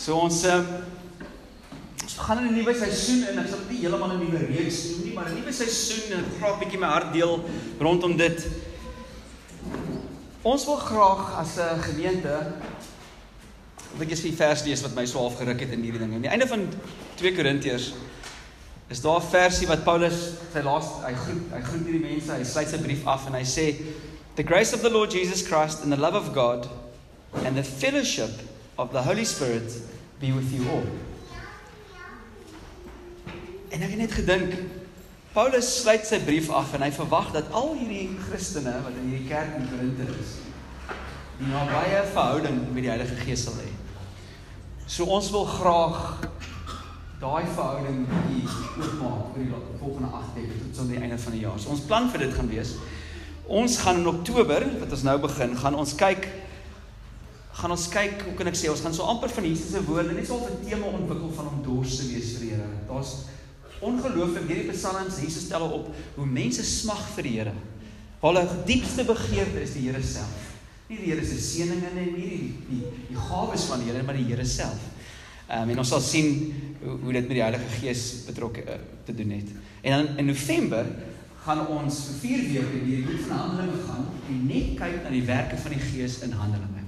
So ons um, ons gaan in 'n nuwe seisoen in. Ek sal dit heeltemal 'n nuwe reeks noem nie, maar 'n nuwe seisoen en ek graag 'n bietjie my hart deel rondom dit. Ons wil graag as 'n gemeente wil ek die vers lees wat my so half geruk het in hierdie ding. Aan die einde van 2 Korintiërs is daar 'n versie wat Paulus sy laaste hy groet hy groet hierdie mense, hy sluit sy brief af en hy sê The grace of the Lord Jesus Christ and the love of God and the fellowship of the Holy Spirit be with you all. En ek het net gedink Paulus sluit sy brief af en hy verwag dat al hierdie Christene wat in hierdie kerk in Korinthe is, die nabye verhouding met die Heilige Gees sal hê. So ons wil graag daai verhouding hier oopmaak vir die volgende 8 weke tot aan die einde van die jaar. So ons plan vir dit gaan wees Ons gaan in Oktober, wat ons nou begin, gaan ons kyk gaan ons kyk, hoe kan ek sê, ons gaan so amper van Jesus se woorde net so 'n tema ontwikkel van om dors te wees vir die Here. Daar's ongelooflik hierdie psalms, Jesus stel op hoe mense smag vir die Here. Hulle diepste begeerte is die Here self. Nie die Here se seëninge nie, nie die die die gawes van die Here, maar die Here self. Ehm um, en ons sal sien hoe, hoe dit met die Heilige Gees betrokke uh, te doen het. En dan in November gaan ons vir 4 weke in hierdie boek van Handelinge gaan en net kyk na die werke van die Gees in Handelinge.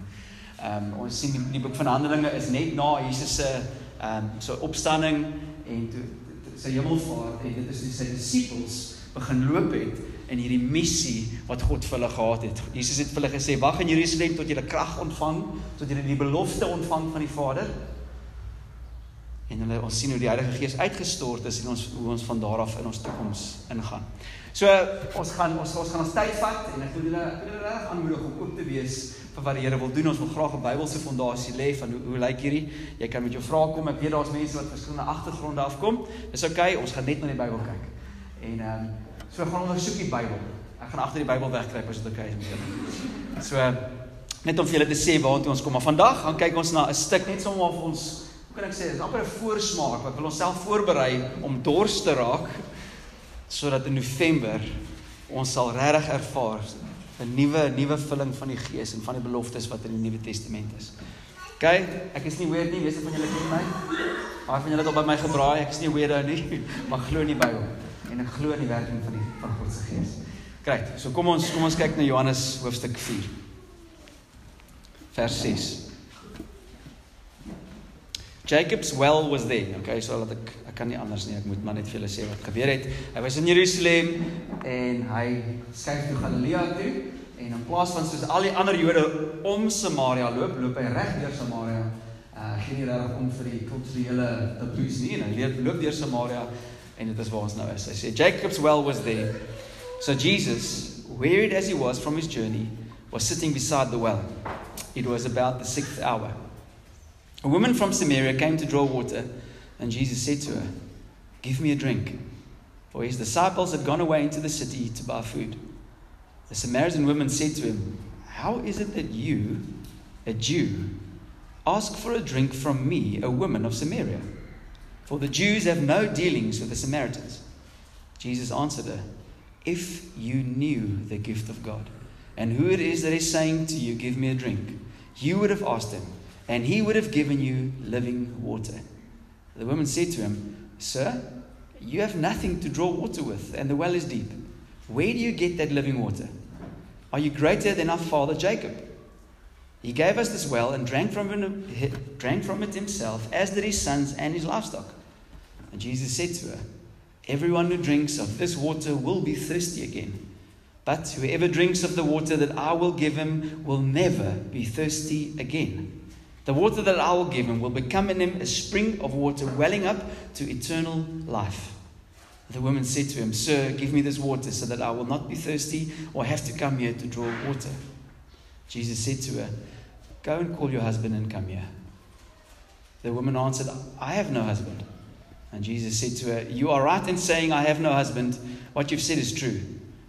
Ehm um, ons sien die, die boek van Handelinge is net na Jesus se ehm um, so opstanding en toe sy hemelvaart en dit is die sy disippels begin loop het in hierdie missie wat God vir hulle gehad het. Jesus het vir hulle gesê: "Wag in Jerusalem tot julle krag ontvang, tot julle die belofte ontvang van die Vader." En hulle ons sien hoe die Heilige Gees uitgestort is en ons hoe ons van daar af in ons toekoms ingaan. So ons gaan ons ons gaan ons tyd vat en ek wil julle ek wil julle reg aanmoedig om oop te wees vir wat die Here wil doen. Ons wil graag 'n Bybelse fondasie lê van hoe hoe lyk hierdie? Jy kan met jou vrae kom. Ek weet daar's mense wat verskillende agtergronde afkom. Dis oukei, okay, ons gaan net na die Bybel kyk. En ehm um, so gaan ons ondersoek die Bybel. Ek gaan agter die Bybel wegkruip as dit oukei okay is met julle. So net om vir julle te sê waartoe ons kom. Maar vandag gaan kyk ons na 'n stuk net sommer of ons hoe kan ek sê, dis amper 'n voorsmaak wat wil ons self voorberei om dors te raak sodat in November ons sal regtig ervaar 'n nuwe nuwe vulling van die Gees en van die beloftes wat in die Nuwe Testament is. OK, ek is nie weird nie, weet jy van julle ken my? Maar van julle het al by my gebraai, ek is nie weird nie, maar glo in die Bybel en ek glo in die werking van die van God se Gees. Kyk, so kom ons kom ons kyk na Johannes hoofstuk 4. Vers 6. Jacob's well was there. Okay, so laat ek ek kan nie anders nie. Ek moet maar net vir julle sê wat gebeur het. Hy was in Jerusalem en hy skuif toe Galilea toe en in plaas van soos al die ander Jode om Samaria loop, loop hy reg deur Samaria. Uh geen nie reg om vir die kulturele taboes nie. Hy loop loop deur Samaria en dit is waar ons nou is. Hy sê Jacob's well was there. So Jesus, wearied as he was from his journey, was sitting beside the well. It was about the 6th hour. A woman from Samaria came to draw water. And Jesus said to her, Give me a drink. For his disciples had gone away into the city to buy food. The Samaritan woman said to him, How is it that you, a Jew, ask for a drink from me, a woman of Samaria? For the Jews have no dealings with the Samaritans. Jesus answered her, If you knew the gift of God, and who it is that is saying to you, Give me a drink, you would have asked him, and he would have given you living water. The woman said to him, Sir, you have nothing to draw water with, and the well is deep. Where do you get that living water? Are you greater than our father Jacob? He gave us this well and drank from it, drank from it himself, as did his sons and his livestock. And Jesus said to her, Everyone who drinks of this water will be thirsty again. But whoever drinks of the water that I will give him will never be thirsty again. The water that I will give him will become in him a spring of water welling up to eternal life. The woman said to him, Sir, give me this water so that I will not be thirsty or have to come here to draw water. Jesus said to her, Go and call your husband and come here. The woman answered, I have no husband. And Jesus said to her, You are right in saying, I have no husband. What you've said is true.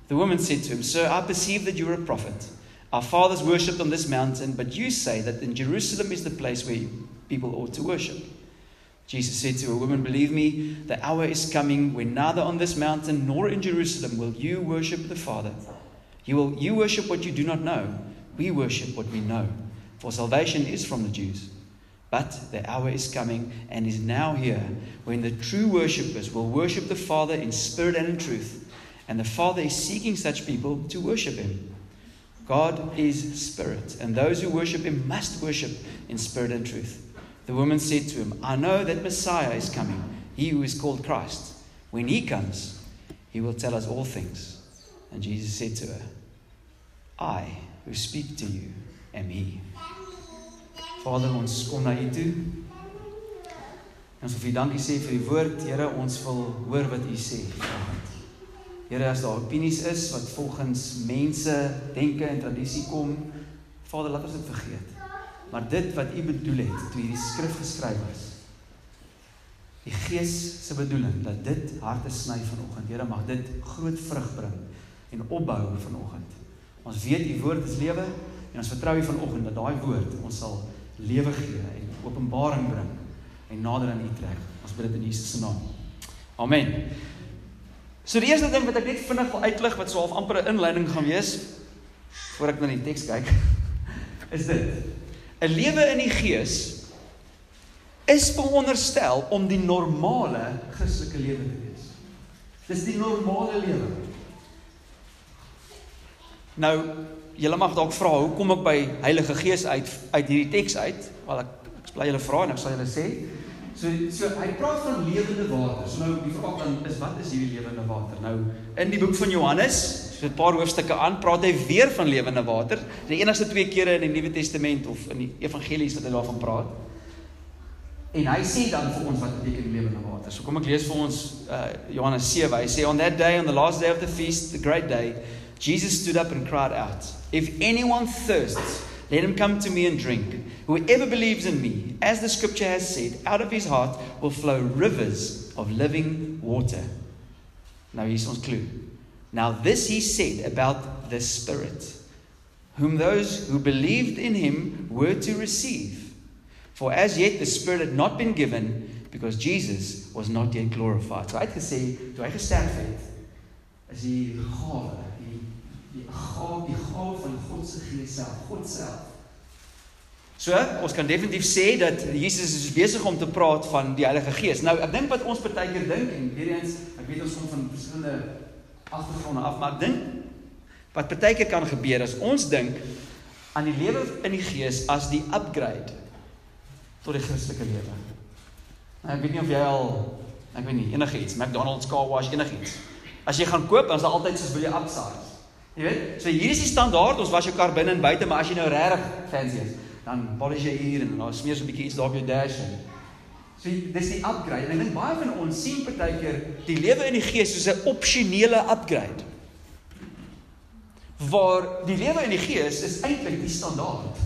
The woman said to him, Sir, I perceive that you are a prophet. Our fathers worshipped on this mountain, but you say that in Jerusalem is the place where people ought to worship. Jesus said to a woman, Believe me, the hour is coming when neither on this mountain nor in Jerusalem will you worship the Father. You, will, you worship what you do not know. We worship what we know, for salvation is from the Jews. But the hour is coming and is now here when the true worshippers will worship the Father in spirit and in truth. And the Father is seeking such people to worship him. God is spirit, and those who worship him must worship in spirit and truth. The woman said to him, I know that Messiah is coming, he who is called Christ. When he comes, he will tell us all things. And Jesus said to her, I who speak to you am he. Vader, ons kom na u toe. Ons wil vir dankie sê vir die woord. Here, ons wil hoor wat u sê vanaand. Here, as daar opinies is wat volgens mense denke en tradisie kom, Vader, laat ons dit vergeet. Maar dit wat u bedoel het toe hierdie skrif geskryf is, die Gees se bedoeling dat dit harte sny vanoggend. Here, mag dit groot vrug bring en opbou vanoggend. Ons weet u woord is lewe en ons vertrou u vanoggend dat daai woord ons sal lewe gee en openbaring bring en nader aan U trek. Ons bid dit in Jesus se naam. Amen. So die eerste ding wat ek net vinnig wil uitlig wat so half amper 'n inleiding gaan wees voor ek na die teks kyk is dit. 'n Lewe in die Gees is veronderstel om die normale Christelike lewe te wees. Dis die normale lewe. Nou julle mag dalk vra hoe kom ek by Heilige Gees uit uit hierdie teks uit? Wel ek ek bly julle vra en ek sal julle sê. So so hy praat van lewende water. So nou die vraag dan is wat is hierdie lewende water? Nou in die boek van Johannes, so 'n paar hoofstukke aan, praat hy weer van lewende water. Die enigste twee kere in die Nuwe Testament of in die evangelies wat hy daarvan praat. En hy sê dan vir ons wat beteken lewende water. So kom ek lees vir ons uh, Johannes 7. Hy sê on that day on the last day of the feast, the great day, Jesus stood up and cried out, If anyone thirsts, let him come to me and drink. Whoever believes in me, as the scripture has said, out of his heart will flow rivers of living water. Now here's ons clue. Now this he said about the Spirit, whom those who believed in him were to receive. For as yet the Spirit had not been given because Jesus was not yet glorified. So hy het gesê, toe hy gesterf het, is die gawe die gawe die gawe van God se Gees self, God self. So, ons kan definitief sê dat Jesus is besig om te praat van die Heilige Gees. Nou, ek dink wat ons baie keer dink en weer eens, ek weet ons kom van verskillende agtergronde af, maar ek dink wat baie keer kan gebeur is ons dink aan die lewe in die Gees as die upgrade tot die Christelike lewe. Nou, ek weet nie of jy al ek weet nie enigiets, McDonald's car wash enigiets. As jy gaan koop, dan is daar altyd soos wil jy upsize. Jy weet, so hier is die standaard, ons was jou kar binne en buite, maar as jy nou regtig fancy is, dan polish jy hier en dan smeer so 'n bietjie iets daar op jou dash en so dis die upgrade. En ek dink baie van ons sien partykeer die lewe in die gees soos 'n opsionele upgrade. Waar die lewe in die gees is eintlik die standaard.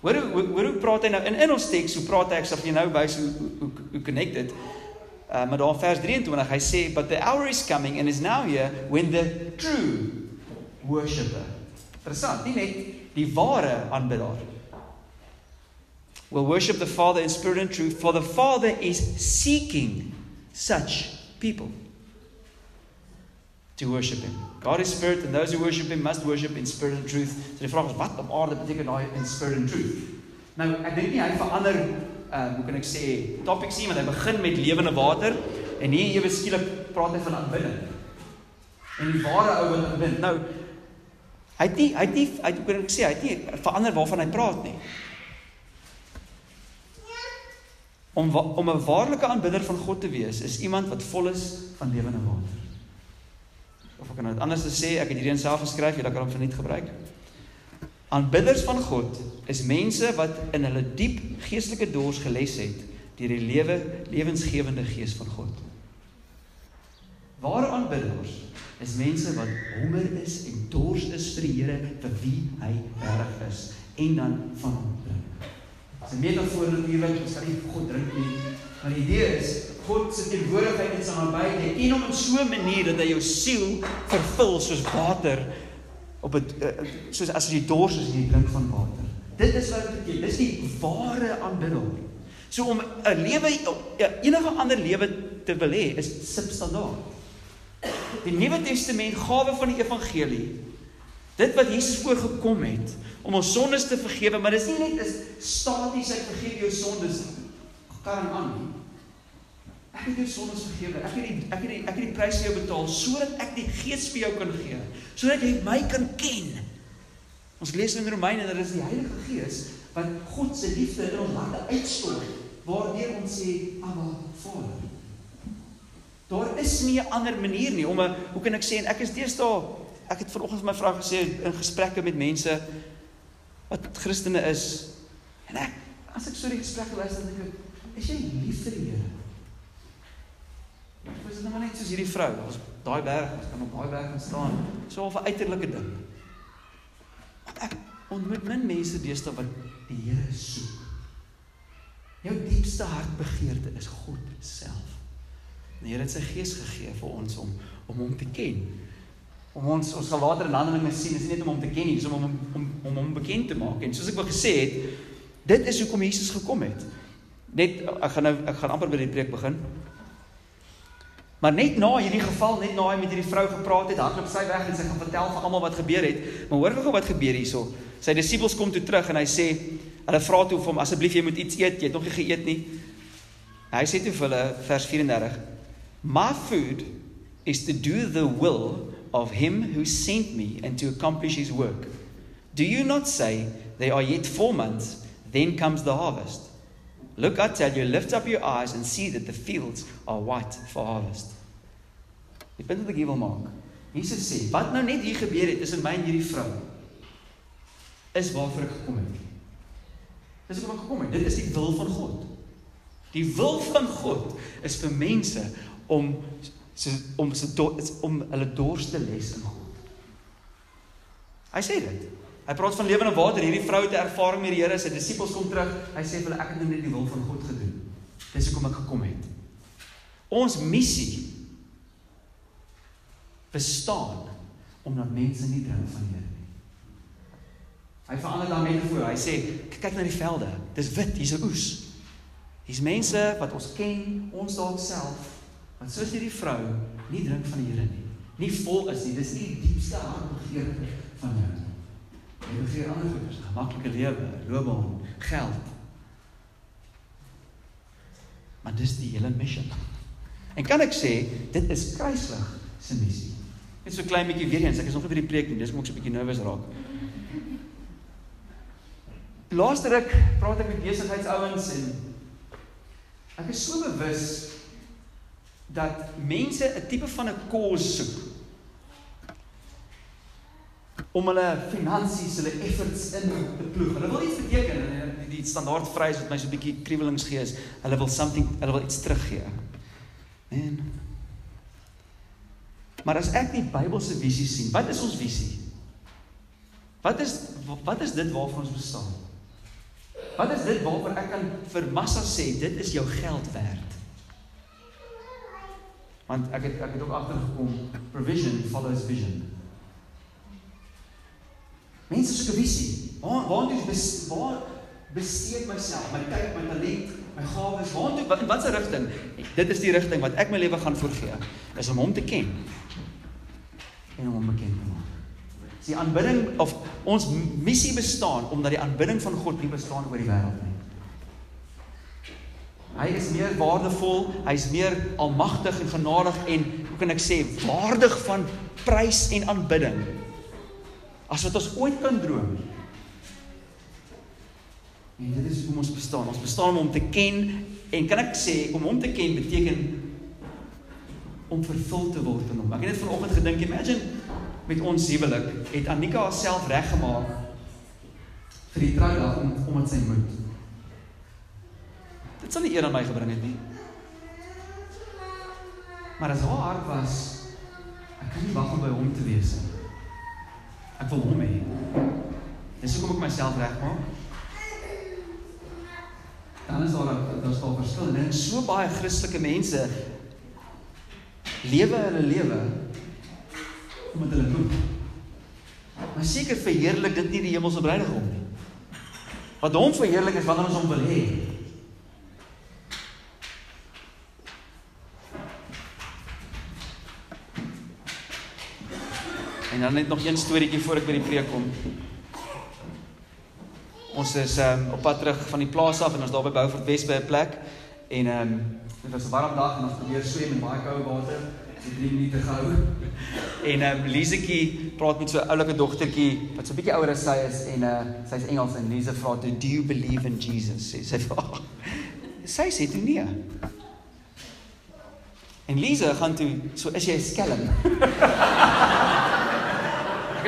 Hoor hoe hoor hoe praat hy nou in in ons teks, hoe praat hy ek sal vir jou nou wys hoe hoe hoe connected Uh, maar dan vers 23 hy sê but the hour is coming and is now here when the true worshipper. Interessant, nie net die ware aanbiddaar. Will worship the Father in spirit and truth for the Father is seeking such people to worship him. God is spirit and those who worship him must worship in spirit and truth. So die vraag is wat op aarde beteken daai in spirit and truth? Nou ek dink nie hy verander uh hoe kan ek sê topic sien want hy begin met lewende water en hier ewe skielik praat hy van aanbidding. En die ware ou wat aanbid. Nou hy het nie hy het nie hy hoe kan ek sê hy het nie verander waarvan hy praat nie. Om om 'n waarlike aanbidder van God te wees is iemand wat vol is van lewende water. Of ek kan dit anders sê, ek het hierdie self geskryf, jy kan hom verniet gebruik. Aanbidders van God is mense wat in hulle diep geestelike dors geles het deur die lewe lewensgewende gees van God. Ware aanbidders is mense wat honger is en dors is vir die Here vir wie hy reg is en dan van hom drink. Dis 'n metafoor natuurlik, ons kan nie vir God drink nie. Maar die idee is God se teenwoordigheid in sy nabye, jy ken hom in so 'n manier dat hy jou siel vervul soos water op 'n eh, soos as jy dors is en jy drink van water. Dit is wat dit. Dis die ware aanbidding. So om 'n lewe ja, enige ander lewe te wil hê is substandaard. Die Nuwe Testament gawe van die evangelie Dit wat Jesus voorgekom het om ons sondes te vergewe, maar dis nie net 'n staties ek vergeef jou sondes kan aan nie. Ek het jou sondes vergewe. Ek het die ek het die ek het die prys vir jou betaal sodat ek die Gees vir jou kan gee, sodat jy my kan ken. Ons lees in Romeine dat dit is die Heilige Gees wat God se liefde in ons harte uitstort waardeur ons sê Abba Vader. Daar is nie 'n ander manier nie om 'n hoe kan ek sê en ek is deesdae ek het vanoggend my vrou gesê in gesprekke met mense wat Christene is en ek as ek so die gesprekke luister dan dink ek is jy lief vir die Here? Ek was nou net soos hierdie vrou, ons daai berg, ons kan op daai berg gaan staan, so 'n uiterlike ding. Want ek ontmoet min mense deesdae wat die Here soek. Jou diepste hartbegeerte is God self. Die Here het sy gees gegee vir ons om om hom te ken. Om ons ons sal later in Handelinge sien, is nie net om hom te ken nie, dis om hom om om hom bekend te maak. En soos ek wel gesê het, dit is hoekom Jesus gekom het. Net ek gaan nou ek gaan amper by die preek begin. Maar net na hierdie geval, net na hy met hierdie vrou gepraat het, hardloop sy weg en sy gaan vertel vir almal wat gebeur het. Maar hoor gou wat gebeur hierso. Sy disippels kom toe terug en hy sê, hulle vra toe vir hom asseblief jy moet iets eet, jy het nog nie geëet nie. Hy sê toe vir hulle vers 34: My food is to do the will of him who sent me and to accomplish his work. Do you not say there are yet 4 months then comes the harvest? Look, I tell you, lift up your eyes and see that the fields are white for harvest. Die punt wat ek hier wil maak. Jesus sê, wat nou net hier gebeur het tussen my en hierdie vrou is waarvoor ek gekom het. Dis hoekom ek gekom het. Dit is die wil van God. Die wil van God is vir mense om so om se om hulle dors te les in God. Hy sê dit. Hy praat van lewende water. Hierdie vrou het 'n ervaring met die Here. Sy disippels kom terug. Hy sê vir hulle ek het nou net die wil van God gedoen. Dis hoekom ek gekom het. Ons missie bestaan omdat mense nie drink van die Here nie. Hy verander dan metafoor. Hy sê kyk na die velde. Dis wit, hier's 'n oes. Hier's mense wat ons ken, ons dalk self, wat soos hierdie vrou nie drink van die Here nie. Nie vol is nie. Dis nie die diepste hartbegeerte van jou nie. Vir ander goeders, gemaklike lewe, loopbaan, geld. Maar dis die hele missie. En kan ek sê, dit is kruislig se missie. Net so klein bietjie weer eens, ek is nog nie by die preek nie, dis kom ek so 'n bietjie nervus raak. Laaste ruk praat ek met besigheidsouens en ek is so bewus dat mense 'n tipe van 'n cause soek om hulle finansies, hulle efforts in te ploeg. Hulle wil iets beteken en die standaard vrees wat my so 'n bietjie kriewelings gee is, hulle wil something, hulle wil iets teruggee. En Maar as ek die Bybelse visie sien, wat is ons visie? Wat is wat is dit waarvoor ons bestaan? Wat is dit waarvoor ek kan vir massa sê dit is jou geld werd? Want ek het ek het ook agtergekom provision follows vision. Mense soek 'n visie. Waar waar doen bes, waar besteed myself, my tyd, my talent, my gawes? Waar toe wat watter rigting? Dit is die rigting wat ek my lewe gaan voorgee. Is om hom te ken en om hom te maak. Die aanbidding of ons missie bestaan omdat die aanbidding van God nie bestaan oor die wêreld nie. Hy is meer waardevol, hy's meer almagtig en genadig en hoe kan ek sê waardig van prys en aanbidding as wat ons ooit kan droom. En dit is hoe ons bestaan. Ons bestaan om te ken en kan ek sê om hom te ken beteken om vervul te word in hom. Ek het net vanoggend gedink, imagine met ons huwelik het Annika haarself reggemaak vir die troudag om omdat sy moet. Dit sal nie eer aan my gebring het nie. Maar as haar hart was ek kan nie wag om by hom te wees nie. Ek wil hom hê. Dis hoekom ek myself regmaak. Dan is daar daar's daar verskil. En so baie Christelike mense lewe hulle lewe omdat hulle moet. Maar seker verheerlik dit nie die hemelse bruidegom nie. Wat hom verheerlik is wanneer ons hom wil hê. En dan net nog een storieetjie voor ek by die preek kom. Ons is um, op pad terug van die plaas af en ons daar by Beaufort Wes by 'n plek en ehm um, dit was 'n warm dag en ons probeer swem in baie koue water. Dit 3 minute gehou. En ehm um, Liesetjie praat met so 'n oulike dogtertjie wat so 'n bietjie ouer as sy is en uh sy's Engels en Lise vra toe do you believe in Jesus? Sê sy vra. Sy sê toe nee. En Lise gaan toe so is jy skelm.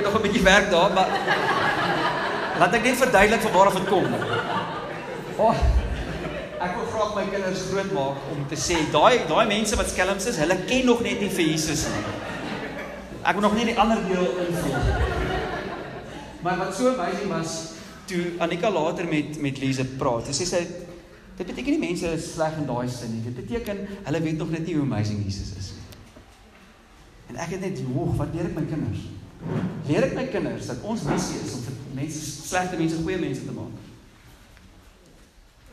het nog 'n bietjie werk daar, maar laat ek net verduidelik van waar dit kom. Oh, ek wil graag my kinders grootmaak om te sê daai daai mense wat skelms is, hulle ken nog net nie vir Jesus nie. Ek wil nog nie die ander deel invul. Maar wat so amazing was toe Anika later met met Lise praat. Sy sê sy dit beteken nie mense is sleg in daai sin nie. Dit beteken hulle weet nog net nie hoe amazing Jesus is nie. En ek het net, "Wag, wat leer ek my kinders?" Leer ek my kinders dat ons missie is om vir mense slegte mense goeie mense te maak.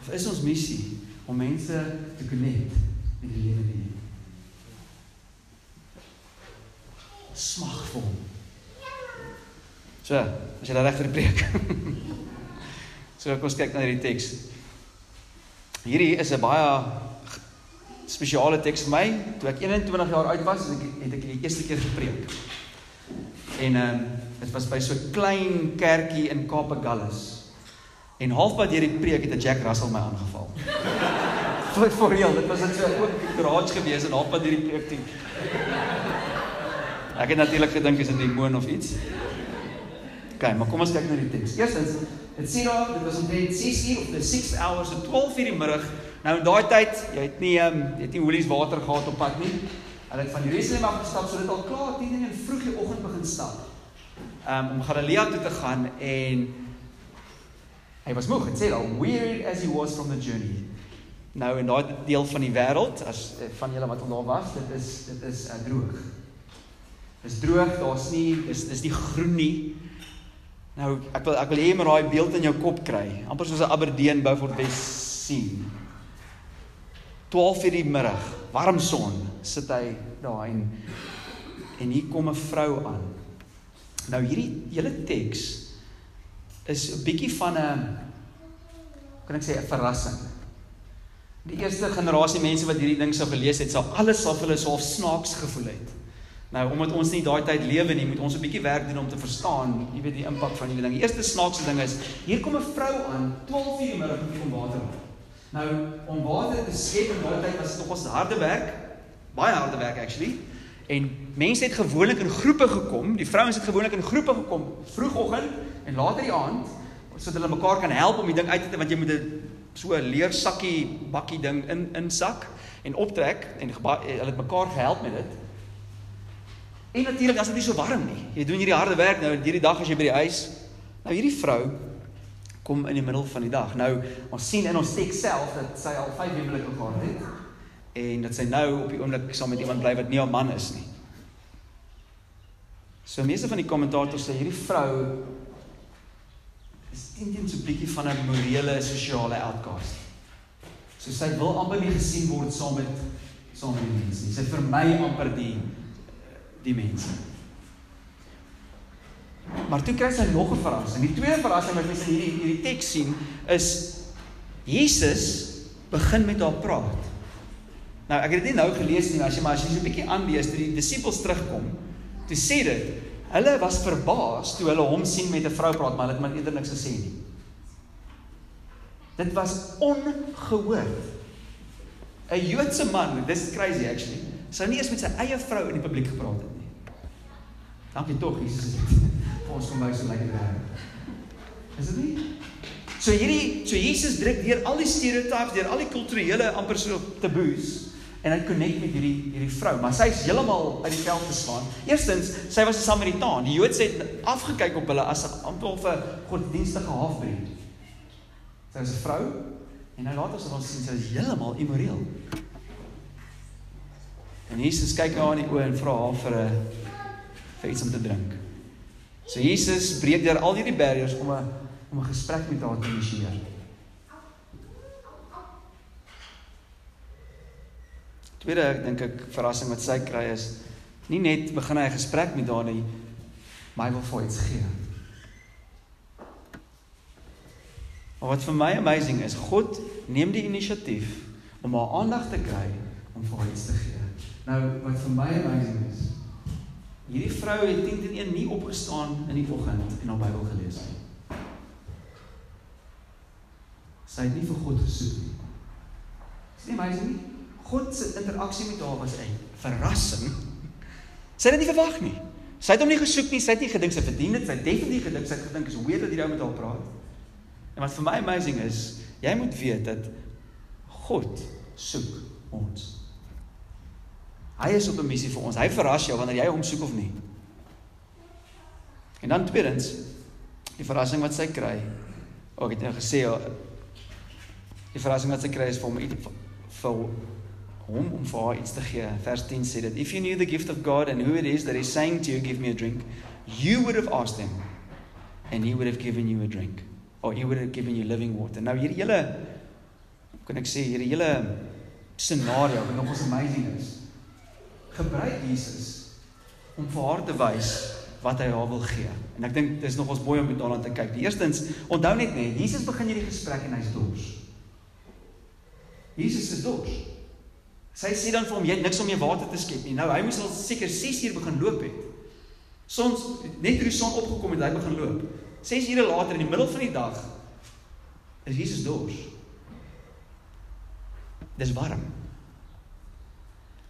Of is ons missie om mense te connect met die lewe nie? Smag vir hom. So, as jy reg vir die preek. so kom ons kyk na hierdie teks. Hierdie is 'n baie spesiale teks vir my. Toe ek 21 jaar oud was, het ek het ek die eerste keer gepreek. En ehm um, dit was by so 'n klein kerkie in Kaapagallus. En halfpad deur die preek het 'n Jack Russell my aangeval. vir vir real, dit was net so ook garage gewees en halfpad deur die preek toe. Ek het natuurlik gedink is dit 'n demoon of iets. OK, maar kom ons kyk na die teks. Eerstens, dit sê daar dit was omtrent 6 uur of the 6 hours so 12 uur die middag. Nou in daai tyd, jy het nie ehm um, jy het nie holies water gehad op pad nie. Hulle het van Jerusalem af gestap, so dit al klaar 10 in die vroeë oggend begin stap. Um om Galilea toe te gaan en hy was moeg, het sê al weary as he was from the journey. Nou in daai deel van die wêreld, as eh, van julle wat al daar was, dit is dit is uh, droog. Dis droog, daar's nie dis dis nie groen nie. Nou ek wil ek wil hê jy moet daai beeld in jou kop kry, amper soos 'n Aberdeen Beaufort Wes sien. 12 uur die middag, warm son, sit hy daar en en hier kom 'n vrou aan. Nou hierdie hele teks is 'n bietjie van 'n kan ek sê 'n verrassing. Die eerste generasie mense wat hierdie ding sou gelees het, sou alles sou hulle so snaaks gevoel het. Nou omdat ons nie daai tyd lewe nie, moet ons 'n bietjie werk doen om te verstaan, jy weet die impak van hierdie ding. Die eerste snaakse ding is, hier kom 'n vrou aan, 12 uur die middag om water te Nou om water te skep in daardie tyd was dit nogals harde werk, baie harde werk actually. En mense het gewoonlik in groepe gekom. Die vrouens het gewoonlik in groepe gekom vroegoggend en later die aand sodat hulle mekaar kan help om die ding uit te want jy moet 'n so 'n leersakkie bakkie ding in insak en optrek en hulle het mekaar gehelp met dit. En natuurlik as dit nie so warm nie. Jy doen hierdie harde werk nou hierdie dag as jy by die huis. Nou hierdie vrou kom in die middel van die dag. Nou ons sien in ons teks self dat sy al 5 huwelike gehad het en dat sy nou op die oomblik saam met iemand bly wat nie haar man is nie. So meeste van die kommentators sê hierdie vrou is teen so 'n bietjie van 'n morele sosiale outcast. So sy wil amper nie gesien word saam met saam met die mense nie. Sy vermy amper die die mense. Maar toe kry sy nog 'n verrassing. Die tweede verrassing wat ons in hierdie hierdie teks sien is Jesus begin met haar praat. Nou ek het dit nie nou gelees nie, as jy maar as jy so 'n bietjie aanlees toe die disippels terugkom, toe sê dit, hulle was verbaas toe hulle hom sien met 'n vrou praat, maar hulle het maar eerder niks gesê nie. Dit was ongehoord. 'n Joodse man, dis crazy actually. Sou nie eens met sy eie vrou in die publiek gepraat het nie. Dankie tog, Jesus is dit ons kom by so lekker werk. Is dit nie? So hierdie so Jesus druk deur al die stereotypes, deur al die kulturele amper so taboes en hy connect met hierdie hierdie vrou, maar sy is heeltemal uit die veld geslaan. Eerstens, sy was 'n Samaritaan. Die Jode het afgekyk op hulle as 'n amper 'n godsdienstige halfbreed. Sy was 'n vrou en nou later sal ons sien sy is heeltemal immoreel. En Jesus kyk haar in die oë en vra haar vir 'n vir iets om te drink. So Jesus breek deur al hierdie barriers om 'n om 'n gesprek met haar te initieer. Tweede dink ek verrassing wat sy kry is nie net begin hy 'n gesprek met haar nie, Maar hy wil vir iets gee. Maar wat vir my amazing is, God neem die inisiatief om haar aandag te kry om vir haar iets te gee. Nou wat vir my amazing is, hierdie vrou het teen teen een nie opgestaan in die oggend en haar Bybel gelees nie. Sy het nie vir God gesoek nie. Is nie amazing nie? God se interaksie met haar was 'n verrassing. Sy het dit nie verwag nie. Sy het hom nie gesoek nie, sy het nie gedink sy verdien dit, sy het definitief gedink sy het gedink is weird dat hierdie ou met haar praat. En wat vir my amazing is, jy moet weet dat God soek ons. Hy is op 'n missie vir ons. Hy verras jou wanneer jy hom soek of nie. En dan tweedens, die verrassing wat sy kry. Ook het nou gesê ja, die verrassing wat sy kry is vir hom vir hom om vir haar iets te gee. Vers 10 sê dit: If you knew the gift of God and who it is that is saying to you give me a drink, you would have asked him and he would have given you a drink or he would have given you living water. Nou hierdie hele kan ek sê hierdie hele scenario wat nog ons amazing is. Gebruik Jesus om vir haar te wys wat hy haar wil gee. En ek dink dis nog ons mooi om daarna te kyk. Die eerstens, onthou net net, Jesus begin hierdie gesprek en hy's dors. Jesus is dors. Sy sê dan vir hom jy niks om jou water te skep nie. Nou hy moes al seker 6 uur begin loop het. Sons net toe die son opgekom het, hy begin loop. 6 ure later in die middel van die dag is Jesus dors. Dis warm.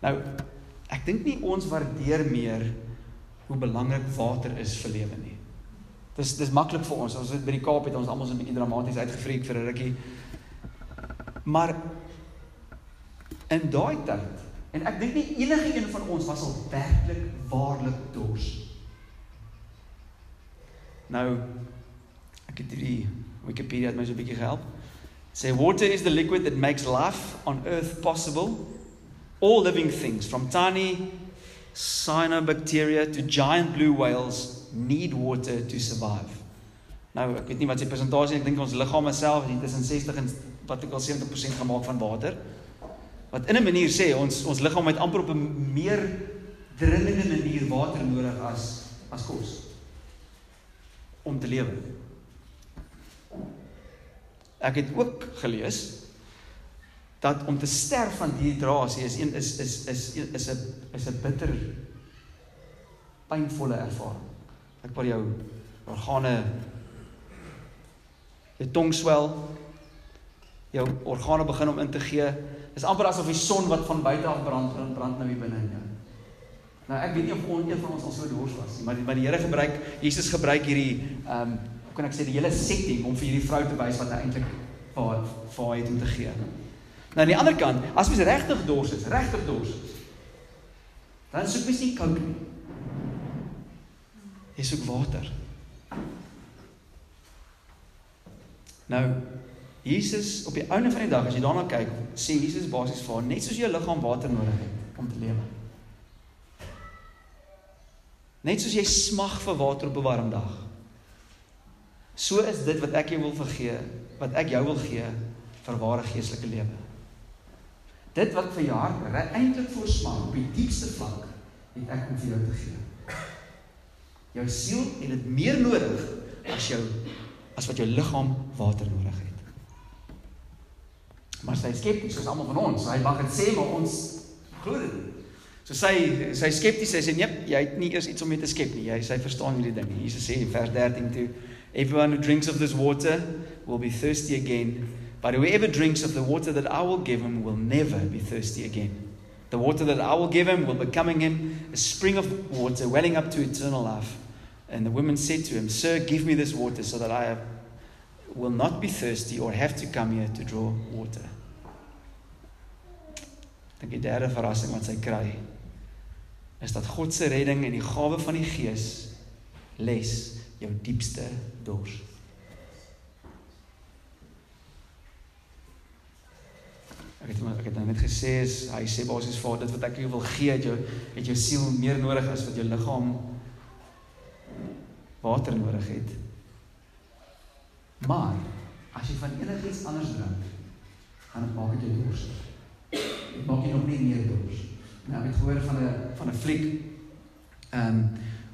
Nou ek dink nie ons waardeer meer hoe belangrik water is vir lewe nie. Dis dis maklik vir ons. Ons het by die Kaap het ons almal so 'n bietjie dramaties uitgevreek vir 'n rukkie. Maar in daai tyd en ek dink nie enige een van ons was al werklik waarlik dors. Nou ek het hierdie Wikipedia het my so 'n bietjie gehelp. Say water is the liquid that makes life on earth possible. All living things from tiny cyanobacteria to giant blue whales need water to survive. Nou, ek weet nie wat sy persentasie, ek dink ons liggame self is tussen 60 en wat ek al 70% gemaak van water. Wat in 'n manier sê ons ons liggaam het amper op 'n meer dringende manier water nodig as as kos om te lewe. Ek het ook gelees dat om te sterf van dehydrasie is een is is is is 'n is 'n bitter pynvolle ervaring. Ek wil jou organe jou tong swel, jou organe begin om in te gee. Dis amper asof die son wat van buite af brand brand, brand nou hier binne in jou. Nou ek weet nie of on, een van ons al so dors was nie, maar die, maar die Here gebruik Jesus gebruik hierdie ehm um, kan ek sê die hele setting om vir hierdie vrou te wys wat hy eintlik vir vir haar het om te gee. Nou aan die ander kant, as mens regtig dors is, regtig dors is, dan soek mens nie kook nie. Jy soek water. Nou Jesus op die einde van die dag as jy daarna kyk, sê Jesus basies vir haar net soos jou liggaam water nodig het om te lewe. Net soos jy smag vir water op 'n warm dag. So is dit wat ek jou wil vergee, wat ek jou wil gee vir ware geestelike lewe. Dit wat vir jou hart eintlik voorsmaak op die diepste vlak, het ek om vir jou te gee. Jou siel het dit meer nodig as jou as wat jou liggaam water nodig het. Maar sy skepties, soos almal van ons, hy mag dit sê maar ons glo dit. So sy sy skepties sê nee, jy het nie eers iets om mee te skep nie. Jy sy verstaan hierdie ding. Jesus sê in vers 13 toe, everyone who drinks of this water will be thirsty again, but whoever drinks of the water that I will give him will never be thirsty again. The water that I will give him will become in him a spring of water welling up to eternal life. And the woman said to him, Sir, give me this water so that I will not be thirsty or have to come here to draw water. Dink die derde verrassing wat sy kry is dat God se redding en die gawe van die Gees les jou diepste dors. Ek het ek het nou net gesê is hy sê basies vir dit wat ek jou wil gee het jou het jou siel meer nodig as wat jou liggaam water nodig het. Maar as jy van enigiets anders drink, gaan dit maak dit jou dors. Dit maak jy nog nie meer dors. Nou ek het gehoor van 'n van 'n fliek ehm um,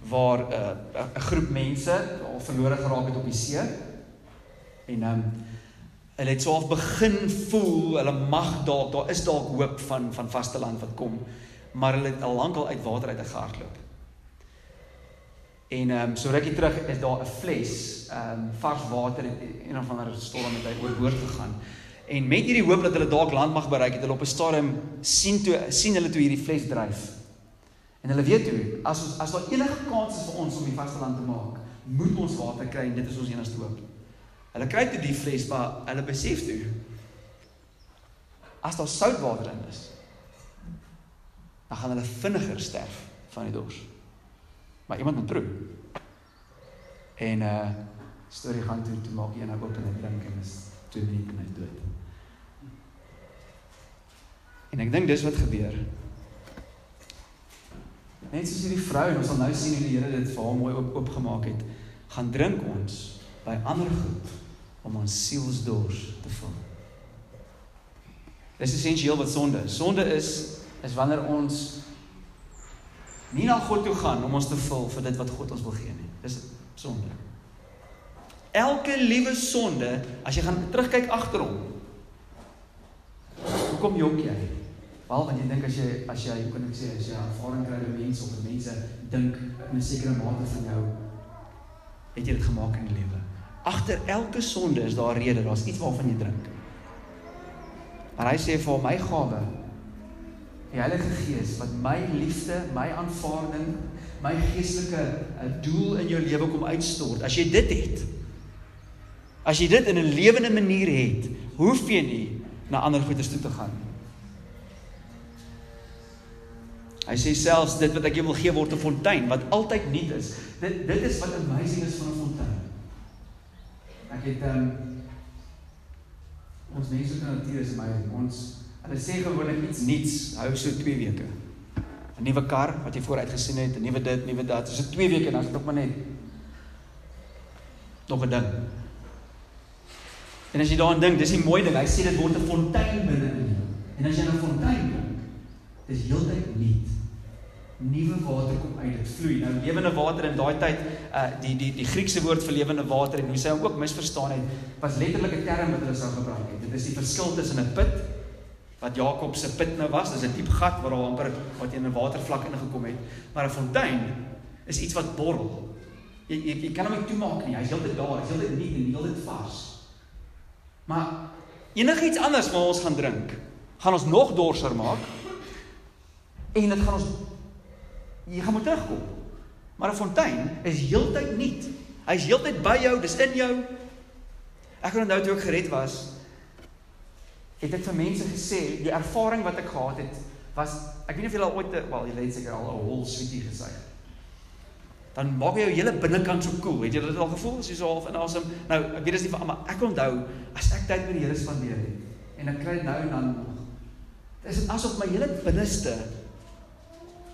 waar 'n uh, 'n groep mense al verlore geraak het op die see. En ehm um, hulle het so half begin voel hulle mag dalk daar is dalk hoop van van vasteland wat kom, maar hulle het al lank al uit water uit gehardloop. En ehm um, so rukkie terug is daar 'n fles, ehm um, vars water het een of ander storm hy oorboord gegaan. En met hierdie hoop dat hulle dalk land mag bereik, het hulle op 'n stadium sien toe sien hulle toe hierdie fles dryf. En hulle weet hoe as ons as daar enige kans is vir ons om die vasteland te maak, moet ons water kry en dit is ons enigste hoop. Hulle kry toe die fles, maar hulle besef toe as daar soutwater in is, dan gaan hulle vinniger sterf van die dors. Maar iemand moet proe. En uh storie gaan toe toe maak een oop en drink en is 2 minute en hy dood. En ek dink dis wat gebeur. Net soos hierdie vrou en ons sal nou sien hoe die Here dit vir haar mooi oop oopgemaak het, gaan drink ons by ander goed om ons sielsdors te vul. Dis essensieel wat sonde is. Sonde is is wanneer ons nie na God toe gaan om ons te vul vir dit wat God ons wil gee nie. Dis sonde. Elke liewe sonde, as jy gaan terugkyk agterom, hoekom jok jy? Wel want jy dink as jy as jy hoe kan ek sê as jy ervaring kry met mense of mense dink in 'n sekere mate van jou het jy dit gemaak in die lewe. Agter elke sonde is daar 'n rede, daar's iets waarvan jy drink. Maar hy sê vir my gawe die Heilige Gees wat my liefde, my aanvaarding, my geestelike eh, doel in jou lewe kom uitstort. As jy dit het, as jy dit in 'n lewende manier het, hoef jy nie na ander goeders toe te gaan nie. Hy sê selfs dit wat ek jou wil gee word 'n fontein wat altyd nuut is. Dit dit is wat amazing is van 'n fontein. Ek het um, ons menslike natuur is amazing. Ons hulle sê gewoonlik iets nuuts hou so 2 weke. 'n Nuwe kar wat jy vooruit gesien het, 'n nuwe dit, nuwe dat. Dis so 2 weke en dan is dit nog maar net nog 'n ding. En as jy daaraan dink, dis 'n mooi ding. Hy sê dit word 'n fontein binne in jou. En as jy 'n fontein dink, dis heeltyd nuut nuwe water kom uit dit vloei. Nou lewende water in daai tyd uh die die die Griekse woord vir lewende water en hoe sy hom ook misverstaan het was letterlik 'n term wat hulle sou gebruik het. Dit is die verskil tussen 'n put wat Jakob se put nou was dis 'n diep gat waar daar amper wat in 'n watervlak ingekom het maar 'n fontein is iets wat borrel. Jy jy, jy kan hom nie toemaak nie hy's heeltyd daar hy's heeltyd nuut en heeltyd vars. Maar enigiets anders wat ons gaan drink gaan ons nog dorser maak en dit gaan ons jy gaan moet terugkom. Maar 'n fontein is heeltyd nuut. Hy's heeltyd by jou, dis in jou. Ek onthou toe ek gered was, het ek vir mense gesê, die ervaring wat ek gehad het, was ek weet nie of julle al ooit, wel, julle het seker al 'n hol sweetie gesuig. Dan maak jou hele binnekant so koel. Cool. Het jy dit al gevoel? Jy so half in asem. Nou, ek weet dit is nie vir almal. Ek onthou as ek tyd met die Here spandeer het en ek kry nou en dan nog. Dit is asof my hele binneste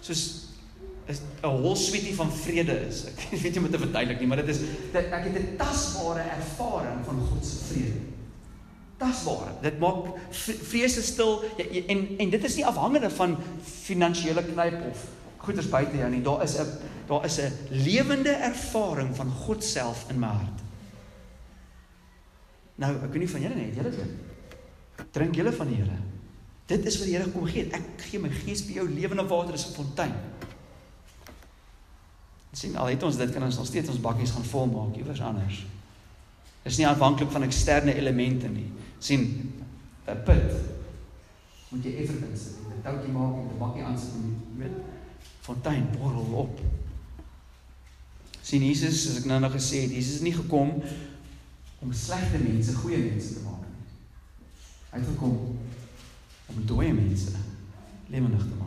soos is 'n hol sweetie van vrede is. Ek weet nie om te verduidelik nie, maar dit is dit, ek het 'n tasbare ervaring van God se vrede. Tasbare. Dit maak vrese stil ja, ja, en en dit is nie afhangende van finansiële knyp of goeders buite jou nie. Daar is 'n daar is 'n lewende ervaring van God self in my hart. Nou, ek weet nie van julle nie, het julle dit? Drink julle van die Here. Dit is wat die Here kom gee. Ek gee my gees vir jou lewende water is 'n fontein sien al het ons dit kan ons nog steeds ons bakkies gaan vol maak iewers anders. Is nie afhanklik van eksterne elemente nie. sien 'n put moet jy effe insit. 'n Toukie maak en 'n bakkie aansit en jy weet fontein borrel op. sien Jesus, soos ek nou nog gesê het, Jesus is nie gekom om slegte mense goeie mense te maak nie. Hy het gekom om dooie mense lewendig te maak.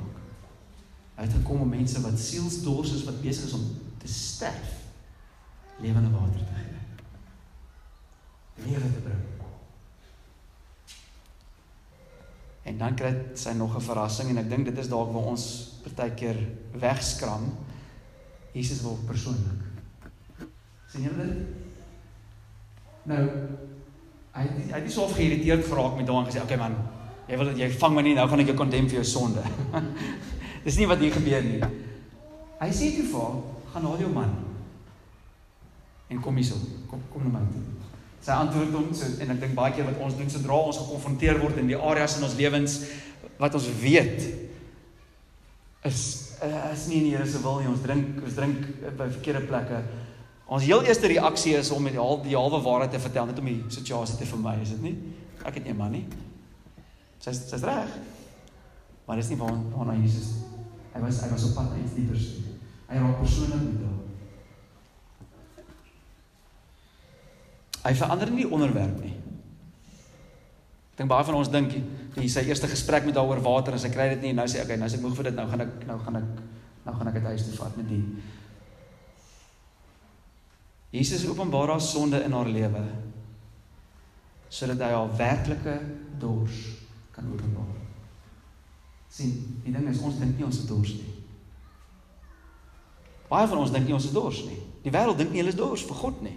Hy het gekom om mense wat sielsdors is wat besig is om te sterf lewende water te gee. Lewe te bring. En dan kry sy nog 'n verrassing en ek dink dit is dalk waar ons partykeer wegskram. Jesus wil persoonlik. sien julle dit? Nou hy hy het nie so geïrriteerd geraak met en gesê, "Oké okay man, jy wil dat jy vang my nie, nou gaan ek jou kondem vir jou sonde." Dis nie wat hier gebeur nie. Hy sê toe vir haar, gaan haal jou man. En kom hierso. Kom kom na my toe. Sy antwoord hom so en ek dink baie keer wat ons doen sodra ons gekonfronteer word in die areas in ons lewens wat ons weet is uh, is nie in die Here se wil nie. Ons drink ons drink by verkeerde plekke. Ons heel eerste reaksie is om met die, die halwe waarheid te vertel net om die situasie te vermy, is dit nie? Ek het nie man nie. Sy's sy's reg. Maar dis nie waar waarna Jesus hy was hy was op pad na iets diepers. Hy raak persoonlik met hom. Hy verander nie die onderwerp nie. Ek dink baie van ons dink hy sy eerste gesprek met daaroor water en sy kry dit nie en nou sê okay, nou is ek moeg vir dit, nou gaan ek nou gaan ek nou gaan ek dit huis toe vat met die Jesus openbaar haar sonde in haar lewe sodat hy haar werklike dors kan openbaar. Sien, die ding is ons dink nie ons is dors nie. Baie van ons dink nie ons is dors nie. Die wêreld dink nie hulle is dors vir God nie.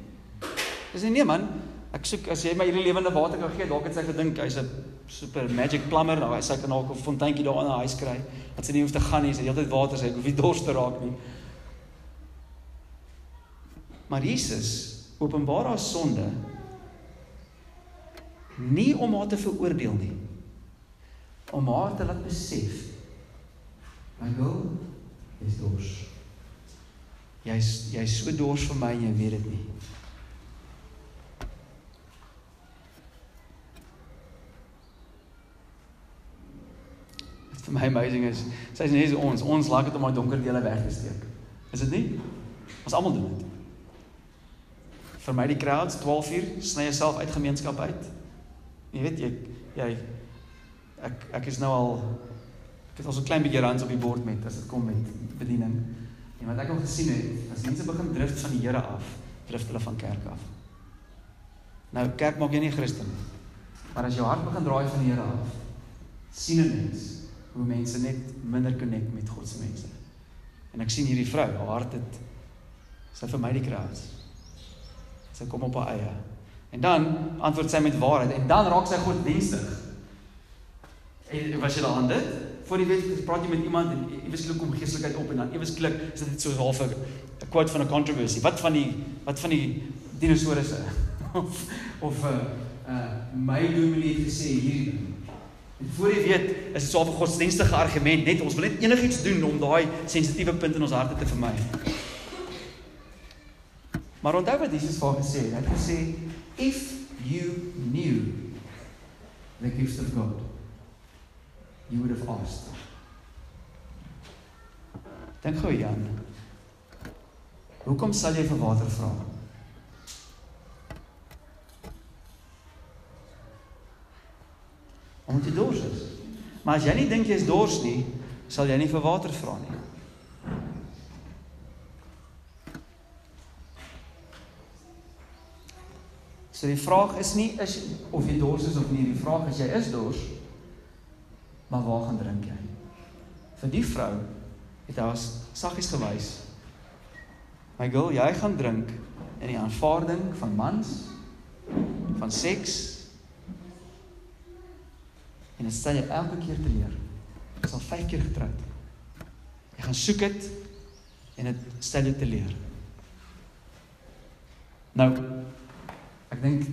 Dis nie nee man, ek soek as jy my hierdie lewende water kan gee, dalk het sy gedink hy's 'n super magic plumber, nou sy kan dalk 'n fonteintjie daar in haar huis kry. Dat sy nie hoef te gaan nie, sy het heeltyd water, sy hoef nie dors te raak nie. Maar Jesus openbaar haar sonde nie om haar te veroordeel nie. Om haar te laat besef. My girl is dors. Jy's jy's so dors vir my en jy weet dit nie. Wat vir my amazing is, sy's nie so ons, ons laat dit om haar donker dele weg te steek. Is dit nie? Ons almal doen dit vermy die crowds 12 uur sny jouself uit gemeenskap uit jy weet jy jy ek ek is nou al ek het al so 'n klein bietjie rands op die bord met as dit kom met bediening. En wat ek al gesien het as mense begin drif van die Here af drif hulle van kerk af. Nou kerk maak jy nie Christen nie. Maar as jou hart begin draai van die Here af sien 'n mens hoe mense net minder connect met God se mense. En ek sien hierdie vrou haar hart het sy vermy die crowds Sy kom op haar eie. En dan antwoord sy met waarheid en dan raak sy God dienstig. En was jy daar aan dit? Voor jy weet, praat jy met iemand en iewes klik kom geestelikheid op en dan iewes klik is dit so half 'n quote van 'n controversy. Wat van die wat van die dinosourusse of of 'n uh, uh my dominee het gesê hierdie En voor jy weet, is dit so 'n godsdienstige argument net ons wil net enigiets doen om daai sensitiewe punt in ons harte te vermy. Maar onthou wat Jesus vir gesê het. Hy het gesê if you knew the gifts of God, you would have asked. Dink gou Jan. Hoekom sal jy vir water vra? Omdat jy dors is. Maar as jy nie dink jy is dors nie, sal jy nie vir water vra nie. So die vraag is nie is of jy dors is of nie, die vraag is jy is dors. Maar waar gaan drink jy? Vir die vrou het hy saggies gewys. My girl, jy gaan drink in die aanvaarding van mans van seks. En dit stel jy elke keer te leer. Jy is al 5 keer getroud. Jy gaan soek dit en dit stel jy te leer. Nou Ek dink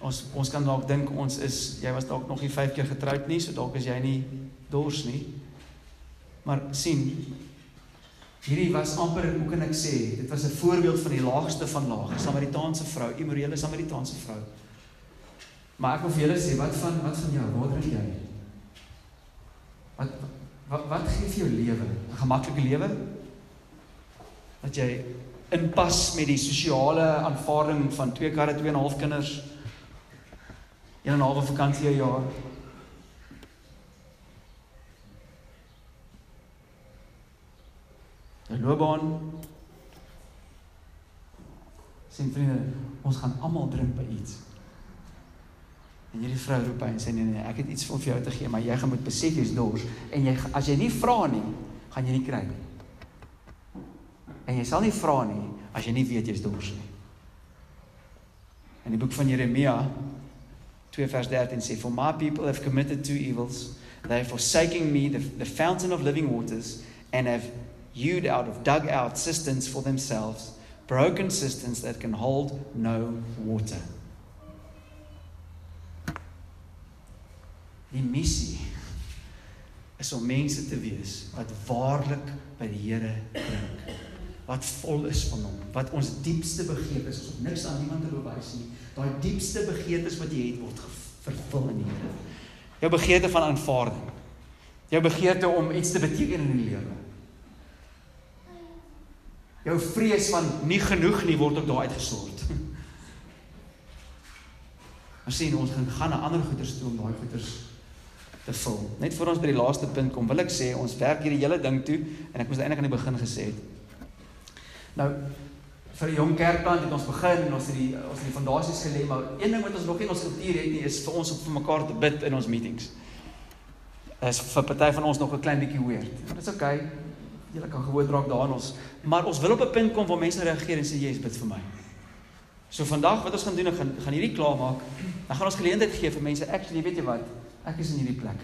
ons ons kan dalk dink ons is jy was dalk nog nie 5 keer getroud nie, so dalk is jy nie dors nie. Maar sien hierdie was amper hoe kan ek sê, dit was 'n voorbeeld van die laagste van laag, Samaritaanse vrou, immorele Samaritaanse vrou. Maar ek wil vir julle sê, wat van wat van jou? Waar drink jy? Wat wat wat gee vir jou lewe? 'n Gemaklike lewe? Dat jy inpas met die sosiale aanvaarding van twee karre, twee en 'n half kinders. Een en 'n half vakansie Die loopbaan. Sien vriende, ons gaan almal drink by iets. En hierdie vrou roep hy en sê nee nee, ek het iets vir jou te gee, maar jy gaan moet besef jy's dors en jy as jy nie vra nie, gaan jy nie kry nie. En jy sal nie vra nie as jy nie weet jy's dors nie. In die boek van Jeremia 2 vers 13 sê for my people have committed two evils they have forsaken me the, the fountain of living waters and have hewed out of dug out cisterns for themselves, broken cisterns that can hold no water. Die missie is om mense te wees wat waarlik by die Here klink. Wat vol is van hom, wat ons diepste begeerte is, ons het niks aan niemand te bewys nie. Daai diepste begeertes wat jy het word vervul in die Here. Jou begeerte van aanvaarding. Jou begeerte om iets te beteken in die lewe. Jou vrees van nie genoeg nie word ook daar uitgesort. Ons sien ons gaan gaan na ander goeders toe om daai goeders te vul. Net voor ons by die laaste punt kom, wil ek sê ons werk hierdie hele ding toe en ek moes eintlik aan die begin gesê het. Nou vir die jong kerkplant het ons begin en ons het die ons het die fondasies gelê, maar een ding wat ons nog nie in ons kultuur het nie is vir ons om vir mekaar te bid in ons meetings. Is vir party van ons nog 'n klein bietjie weird. Dit is oukei. Okay. Julle kan gewoond raak daarin ons, maar ons wil op 'n punt kom waar mense reageer en sê jy is bid vir my. So vandag wat ons gaan doen, ons gaan gaan hierdie klaar maak. Dan gaan ons geleentheid gee vir mense. Actually, weet jy wat? Ek is in hierdie plek.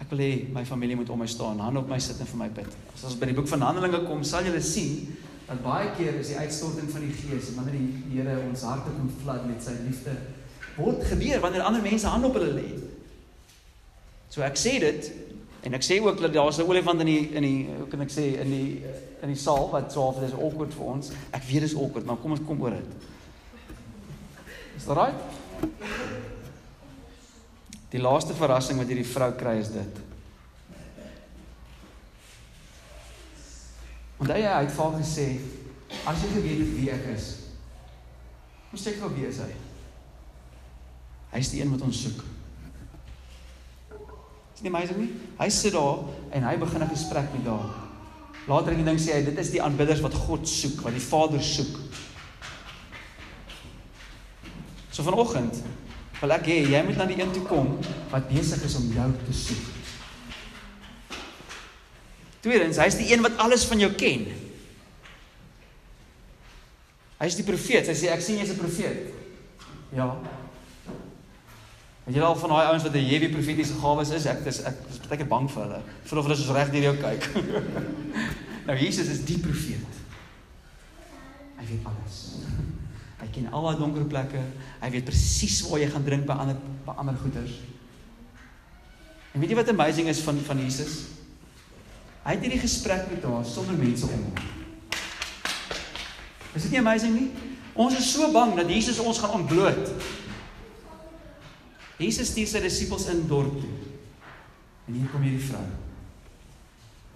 Ek wil hê my familie moet om my staan, hand op my sit en vir my bid. As ons by die boek van Handelinge kom, sal julle sien dat baie keer is die uitstorting van die Gees wanneer die Here ons harte kom vlad met sy liefde, word gebeur wanneer ander mense hand op hulle lê. So ek sê dit en ek sê ook dat daar's 'n olifant in die in die hoe kan ek sê in die in die saal wat so half is awkward vir ons. Ek weet dit is awkward, maar kom ons kom oor dit. Is dit reg? Die laaste verrassing wat hierdie vrou kry is dit. Want hy het vir haar gesê, as jy geweet het wie ek is, moes ek gou weet hy. Hy is die een wat ons soek. Is nie amazing nie? Hy sit daar en hy begin 'n gesprek met haar. Later in die ding sê hy dit is die aanbidders wat God soek, wat die Vader soek. So vanoggend wil ek hê jy moet na die een toe kom wat besig is om jou te soek. Tweedens, hy's die een wat alles van jou ken. Hy's die profeet. Hy sê ek sien jy's 'n profeet. Ja. Het jy al van daai ouens wat 'n heavy profetiese gawes is? Ek is ek is baie keer bang vir hulle. Voel of hulle soos reg deur jou kyk. nou Jesus is die profeet. Hy weet alles. Hy ken al daai donker plekke. Hy weet presies waar jy gaan drink by ander by ander goeders. En weet jy wat amazing is van van Jesus? Hy het hierdie gesprek met haar sonder mense om hom. Is dit nie amazing nie? Ons is so bang dat Jesus ons gaan ontbloot. Jesus stuur sy disippels in dorp toe. En hier kom hierdie vrou.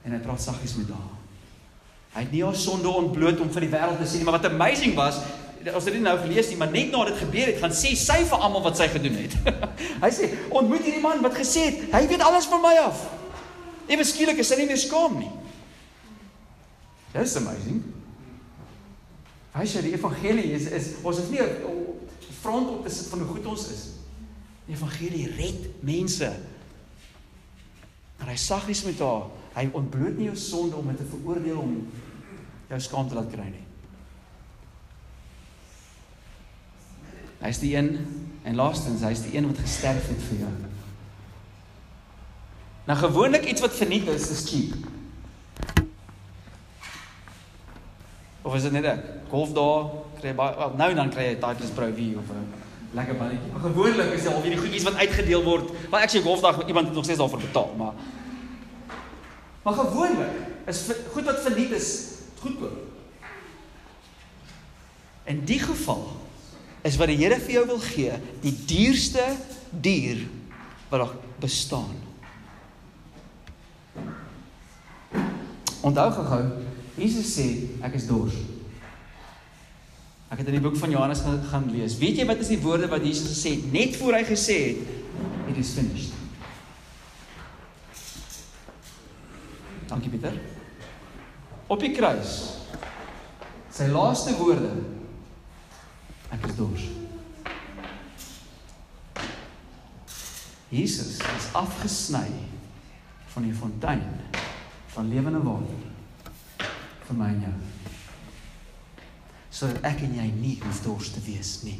En hy praat saggies met haar. Hy het nie haar sonde ontbloot om vir die wêreld te sê nie, maar wat amazing was, ons het dit nou gelees nie, maar net na dit gebeur het, gaan sê sy vir almal wat sy gedoen het. hy sê, "Ontmoet hierdie man wat gesê het, hy weet alles van my af." Ewe skielik is hy nie meer skaam nie. Dis amazing. Hy sê die evangelie is is ons is nie front op te sit van hoe goed ons is. Die evangelie red mense. Maar hy saggies met haar, hy ontbloot nie jou sonde om dit te veroordeel om jou skaam te laat kry nie. Hy's die een en laastens, hy's die een wat gesterf het vir jou. Nou gewoonlik iets wat verniet is, is cheap. Of is dit net ek? Golf daar kry jy baie nou dan kry jy Titleist Pro V of 'n lekker balletjie. Maar gewoonlik is dit al hierdie goedjies wat uitgedeel word. Maar ek sê golfdag iemand het nog steeds daarvoor betaal, maar Maar gewoonlik is goed wat verniet is goedkoop. In die geval is wat die Here vir jou wil gee, die duurste dier wat daar bestaan. Onthou gehou, Jesus sê ek is dors. Ek het in die boek van Johannes gaan lees. Weet jy wat is die woorde wat Jesus gesê het net voor hy gesê het it is finished. Dankie Pieter. Op die kruis. Sy laaste woorde. Ek is dors. Jesus is afgesny van die fontein van lewende water vir my en jou. Sodat ek en jy nie hoef dors te wees nie.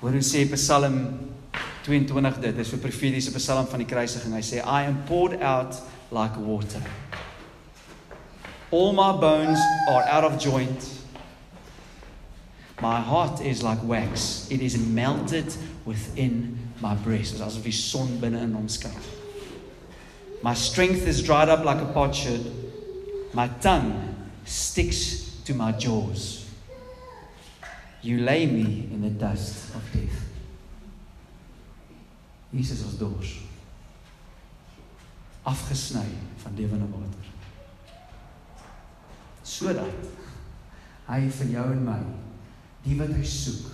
Hoor hoe sê Psalm 22 dit, dis 'n profetiese psalm van die kruisiging. Hy sê I am poured out like water. All my bones are out of joint. My heart is like wax. It is melted within my breast. Dit is asof die son binne in hom skyn. My strength is dried up like a potsherd. My tongue sticks to my jaws. You lay me in the dust of death. Jesus was dors. Afgesny van lewende water. Sodat hy vir jou en my die wat hy soek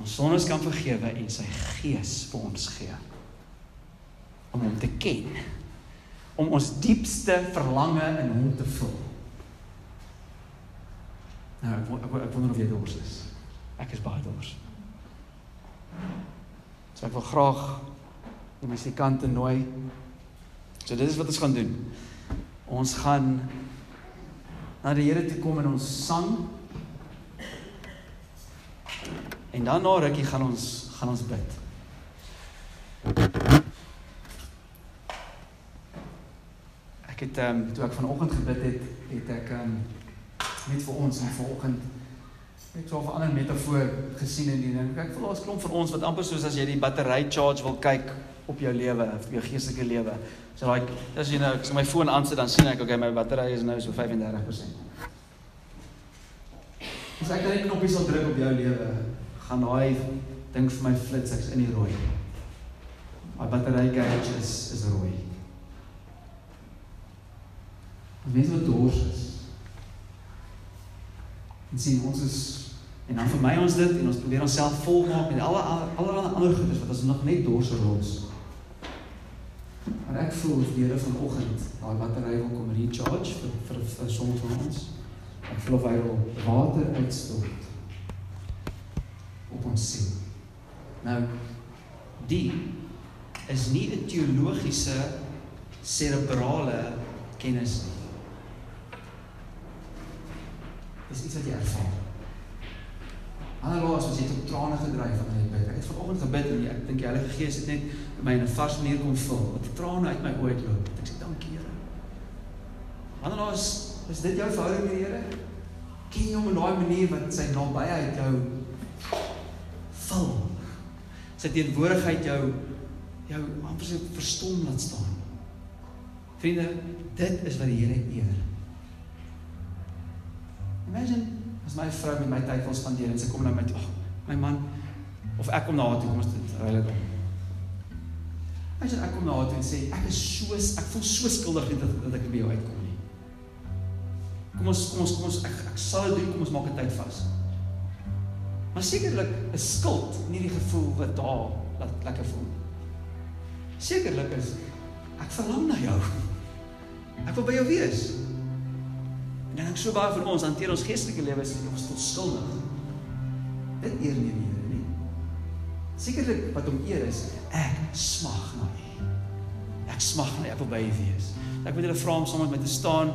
ons sondes kan vergewe en sy gees vir ons gee om hom te ken om ons diepste verlange in hom te vul. Nou ek, ek, ek wonder of jy dors is. Ek is baie dors. So ek wil graag die musikante nooi. So dit is wat ons gaan doen. Ons gaan na die Here toe kom in ons sang. En dan na rukkie gaan ons gaan ons bid. Ek het ehm um, toe ek vanoggend gebid het, het ek ehm um, net vir ons en vanoggend net so 'n ander metafoor gesien in die ding. Ek voel ons klomp vir ons wat amper soos as jy die battery charge wil kyk op jou lewe, op jou geestelike lewe. So like as jy nou as my foon aansit dan sien ek okay my battery is nou so 35%. As ek net 'n knoppie sal druk op jou lewe, gaan daai ding vir my flits ek's in die rooi. My battery gauge is is rooi. Mense wat dors is. En sien ons is en dan vir my ons dit en ons probeer onsself volmaak met alle allerlei ander goedes wat ons nog net dors rond. Maar ek voel die Here vanoggend daai battery wil kom recharge vir vir, vir sommige van ons. Ek voel hy wil water uitstort op ons siel. Nou die is nie 'n teologiese serebrale kennis nie. Dis iets wat jy ervaar. Anderlaas as jy tot trane gedryf van jy bid. Ek het vanoggend gebid en ek dink die Heilige Gees het net my in 'n vars manier kom vul. Met trane uit my oë uitloop. Ek sê dankie Here. Anderlaas is dit jou verhouding met die Here? Ken jy hom op daai manier wat sy nabyheid jou vul. Sy teenwoordigheid jou jou amper so verstom laat staan. Vriende, dit is wat die Here eer. Imagine as my vrou met my tyd wil spandeer en sy kom na my toe, oh, my man of ek kom na haar toe, kom ons dit ruil dit om. Imagine ek kom na haar toe en sê ek is so ek voel so skuldig dat dat ek by jou uitkom nie. Kom ons kom ons kom ons ek, ek sal dit doen, kom ons maak 'n tyd vas. Maar sekerlik is skuld nie die gevoel wat daar laat lekker voel nie. Sekerlik is ek verlang na jou. Ek wil by jou wees. En ek so baie van ons hanteer ons geestelike lewe as ons tot skuldig. Dit eer nie die Here nie. Sekerlik wat hom eer is, ek smag na U. Ek smag na U, by U wees. Ek wil julle vra om saam met my te staan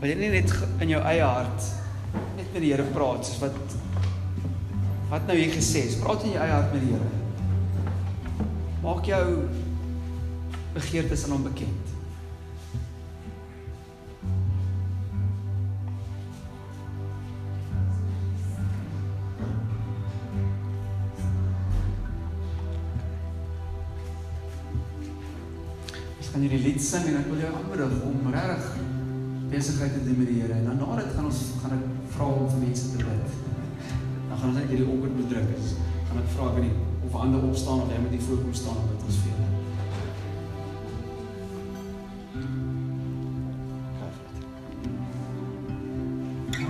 Wil jy nie net in jou eie hart net met die Here praat soos wat wat nou hier gesê is? Praat in jou eie hart met die Here. Maak jou begeertes aan hom bekend. Ons gaan hierdie lied sing en ek wil jou aanmoedig om regtig besigheid te doen met die Here. En dan na dit gaan ons gaan ek vra om vir mense te bid. Gaan ons net hierdie oggend bedruk is. Gaan ek vra weet nie of ander opstaan of jy moet hier voorkom staan om dit ons vir julle.